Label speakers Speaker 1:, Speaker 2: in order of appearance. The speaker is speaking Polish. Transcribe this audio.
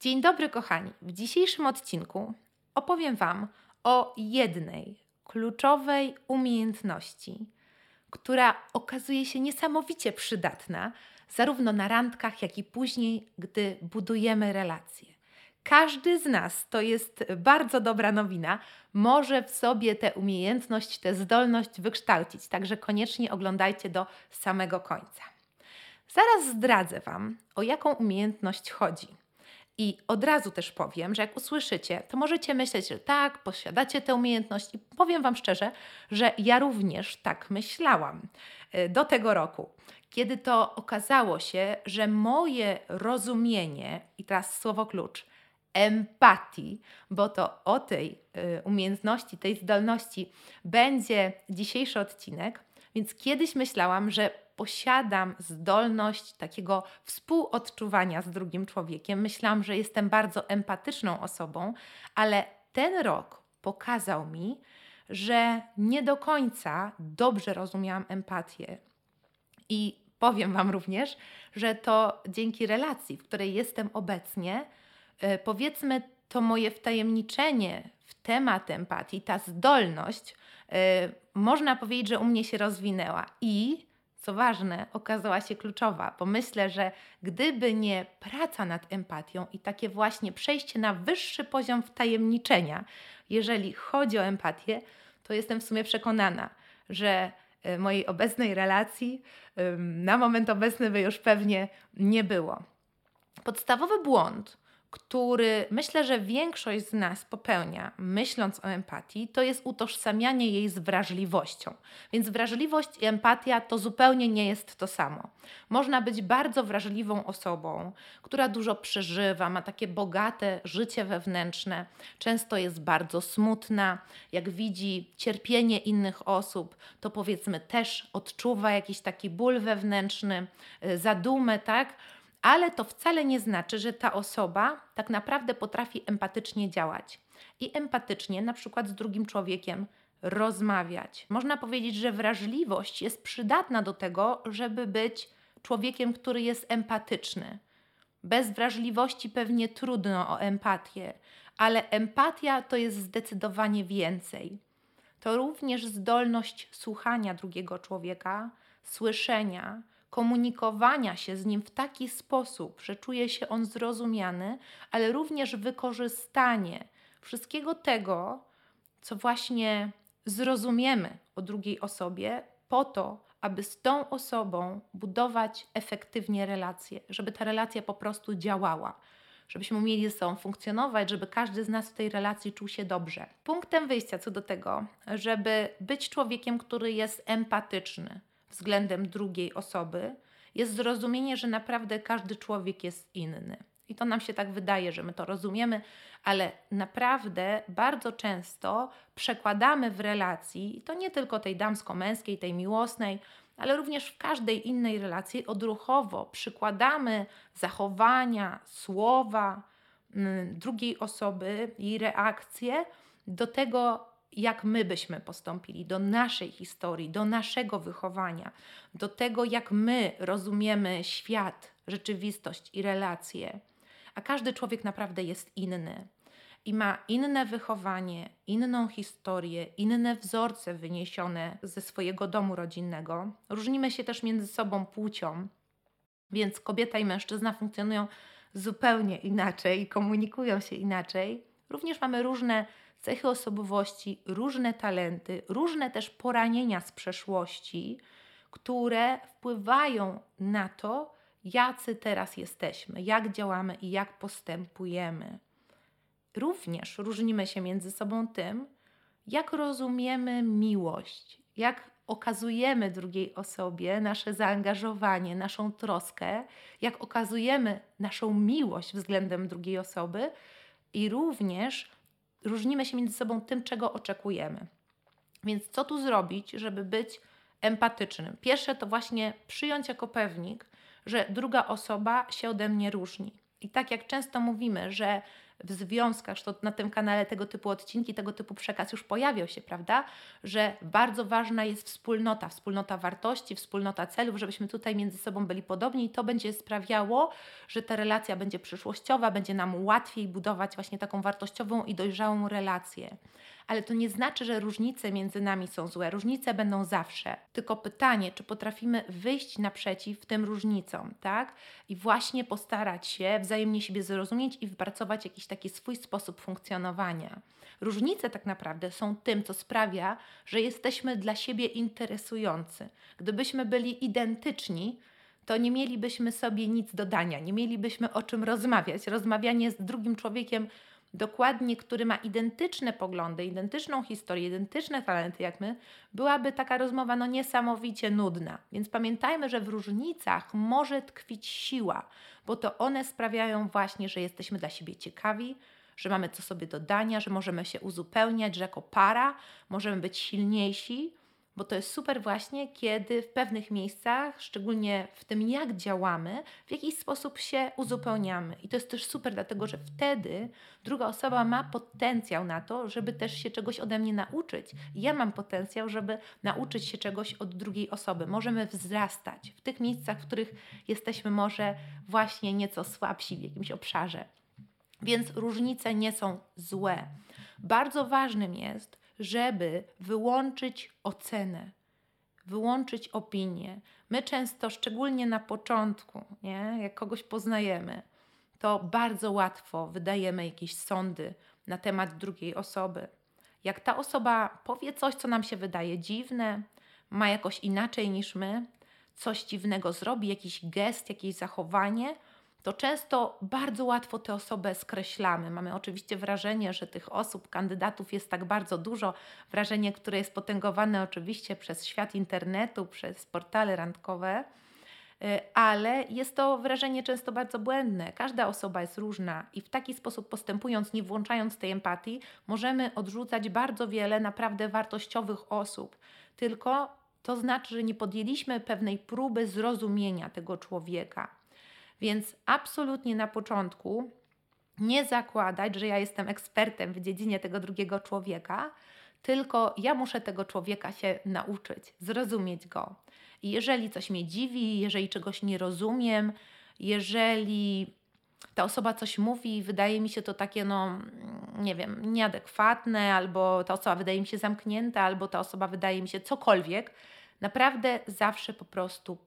Speaker 1: Dzień dobry, kochani. W dzisiejszym odcinku opowiem Wam o jednej kluczowej umiejętności, która okazuje się niesamowicie przydatna zarówno na randkach, jak i później, gdy budujemy relacje. Każdy z nas, to jest bardzo dobra nowina, może w sobie tę umiejętność, tę zdolność wykształcić, także koniecznie oglądajcie do samego końca. Zaraz zdradzę Wam, o jaką umiejętność chodzi. I od razu też powiem, że jak usłyszycie, to możecie myśleć, że tak, posiadacie tę umiejętność. I powiem Wam szczerze, że ja również tak myślałam y, do tego roku, kiedy to okazało się, że moje rozumienie, i teraz słowo klucz, empatii, bo to o tej y, umiejętności, tej zdolności będzie dzisiejszy odcinek. Więc kiedyś myślałam, że posiadam zdolność takiego współodczuwania z drugim człowiekiem. Myślałam, że jestem bardzo empatyczną osobą, ale ten rok pokazał mi, że nie do końca dobrze rozumiałam empatię. I powiem Wam również, że to dzięki relacji, w której jestem obecnie, e, powiedzmy, to moje wtajemniczenie w temat empatii, ta zdolność, e, można powiedzieć, że u mnie się rozwinęła. I co ważne, okazała się kluczowa, bo myślę, że gdyby nie praca nad empatią i takie właśnie przejście na wyższy poziom wtajemniczenia, jeżeli chodzi o empatię, to jestem w sumie przekonana, że e, mojej obecnej relacji na moment obecny by już pewnie nie było. Podstawowy błąd, który myślę, że większość z nas popełnia, myśląc o empatii, to jest utożsamianie jej z wrażliwością. Więc wrażliwość i empatia to zupełnie nie jest to samo. Można być bardzo wrażliwą osobą, która dużo przeżywa, ma takie bogate życie wewnętrzne, często jest bardzo smutna, jak widzi cierpienie innych osób, to powiedzmy też odczuwa jakiś taki ból wewnętrzny, zadumę, tak? Ale to wcale nie znaczy, że ta osoba tak naprawdę potrafi empatycznie działać. I empatycznie, na przykład z drugim człowiekiem, rozmawiać. Można powiedzieć, że wrażliwość jest przydatna do tego, żeby być człowiekiem, który jest empatyczny. Bez wrażliwości pewnie trudno o empatię, ale empatia to jest zdecydowanie więcej. To również zdolność słuchania drugiego człowieka, słyszenia, komunikowania się z nim w taki sposób, że czuje się on zrozumiany, ale również wykorzystanie wszystkiego tego, co właśnie zrozumiemy o drugiej osobie, po to, aby z tą osobą budować efektywnie relacje, żeby ta relacja po prostu działała, żebyśmy umieli ze sobą funkcjonować, żeby każdy z nas w tej relacji czuł się dobrze. Punktem wyjścia co do tego, żeby być człowiekiem, który jest empatyczny, względem drugiej osoby, jest zrozumienie, że naprawdę każdy człowiek jest inny. I to nam się tak wydaje, że my to rozumiemy, ale naprawdę bardzo często przekładamy w relacji, i to nie tylko tej damsko-męskiej, tej miłosnej, ale również w każdej innej relacji odruchowo przykładamy zachowania, słowa mm, drugiej osoby, jej reakcje do tego, jak my byśmy postąpili, do naszej historii, do naszego wychowania, do tego, jak my rozumiemy świat, rzeczywistość i relacje. A każdy człowiek naprawdę jest inny i ma inne wychowanie, inną historię, inne wzorce wyniesione ze swojego domu rodzinnego. Różnimy się też między sobą płcią, więc kobieta i mężczyzna funkcjonują zupełnie inaczej, komunikują się inaczej. Również mamy różne cechy osobowości, różne talenty, różne też poranienia z przeszłości, które wpływają na to, jacy teraz jesteśmy, jak działamy i jak postępujemy. Również różnimy się między sobą tym, jak rozumiemy miłość, jak okazujemy drugiej osobie nasze zaangażowanie, naszą troskę, jak okazujemy naszą miłość względem drugiej osoby i również różnimy się między sobą tym, czego oczekujemy. Więc co tu zrobić, żeby być empatycznym? Pierwsze to właśnie przyjąć jako pewnik, że druga osoba się ode mnie różni. I tak jak często mówimy, że w związkach, że na tym kanale tego typu odcinki, tego typu przekaz już pojawiał się, prawda? Że bardzo ważna jest wspólnota, wspólnota wartości, wspólnota celów, żebyśmy tutaj między sobą byli podobni i to będzie sprawiało, że ta relacja będzie przyszłościowa, będzie nam łatwiej budować właśnie taką wartościową i dojrzałą relację ale to nie znaczy, że różnice między nami są złe. Różnice będą zawsze. Tylko pytanie, czy potrafimy wyjść naprzeciw tym różnicom, tak? I właśnie postarać się wzajemnie siebie zrozumieć i wypracować jakiś taki swój sposób funkcjonowania. Różnice tak naprawdę są tym, co sprawia, że jesteśmy dla siebie interesujący. Gdybyśmy byli identyczni, to nie mielibyśmy sobie nic dodania, nie mielibyśmy o czym rozmawiać. Rozmawianie z drugim człowiekiem dokładnie, który ma identyczne poglądy, identyczną historię, identyczne talenty jak my, byłaby taka rozmowa no niesamowicie nudna. Więc pamiętajmy, że w różnicach może tkwić siła, bo to one sprawiają właśnie, że jesteśmy dla siebie ciekawi, że mamy co sobie dodania, że możemy się uzupełniać, że jako para możemy być silniejsi, bo to jest super właśnie, kiedy w pewnych miejscach, szczególnie w tym jak działamy, w jakiś sposób się uzupełniamy. I to jest też super, dlatego że wtedy druga osoba ma potencjał na to, żeby też się czegoś ode mnie nauczyć. Ja mam potencjał, żeby nauczyć się czegoś od drugiej osoby. Możemy wzrastać w tych miejscach, w których jesteśmy może właśnie nieco słabsi w jakimś obszarze. Więc różnice nie są złe. Bardzo ważnym jest, żeby wyłączyć ocenę, wyłączyć opinię. My często, szczególnie na początku, nie, jak kogoś poznajemy, to bardzo łatwo wydajemy jakieś sądy na temat drugiej osoby. Jak ta osoba powie coś, co nam się wydaje dziwne, ma jakoś inaczej niż my, coś dziwnego zrobi, jakiś gest, jakieś zachowanie, to często bardzo łatwo tę osobę skreślamy. Mamy oczywiście wrażenie, że tych osób, kandydatów jest tak bardzo dużo, wrażenie, które jest potęgowane oczywiście przez świat internetu, przez portale randkowe, y, ale jest to wrażenie często bardzo błędne. Każda osoba jest różna i w taki sposób postępując, nie włączając tej empatii, możemy odrzucać bardzo wiele naprawdę wartościowych osób. Tylko to znaczy, że nie podjęliśmy pewnej próby zrozumienia tego człowieka. Więc absolutnie na początku nie zakładać, że ja jestem ekspertem w dziedzinie tego drugiego człowieka, tylko ja muszę tego człowieka się nauczyć, zrozumieć go. I jeżeli coś mnie dziwi, jeżeli czegoś nie rozumiem, jeżeli ta osoba coś mówi i wydaje mi się to takie, no nie wiem, nieadekwatne, albo ta osoba wydaje mi się zamknięta, albo ta osoba wydaje mi się cokolwiek, naprawdę zawsze po prostu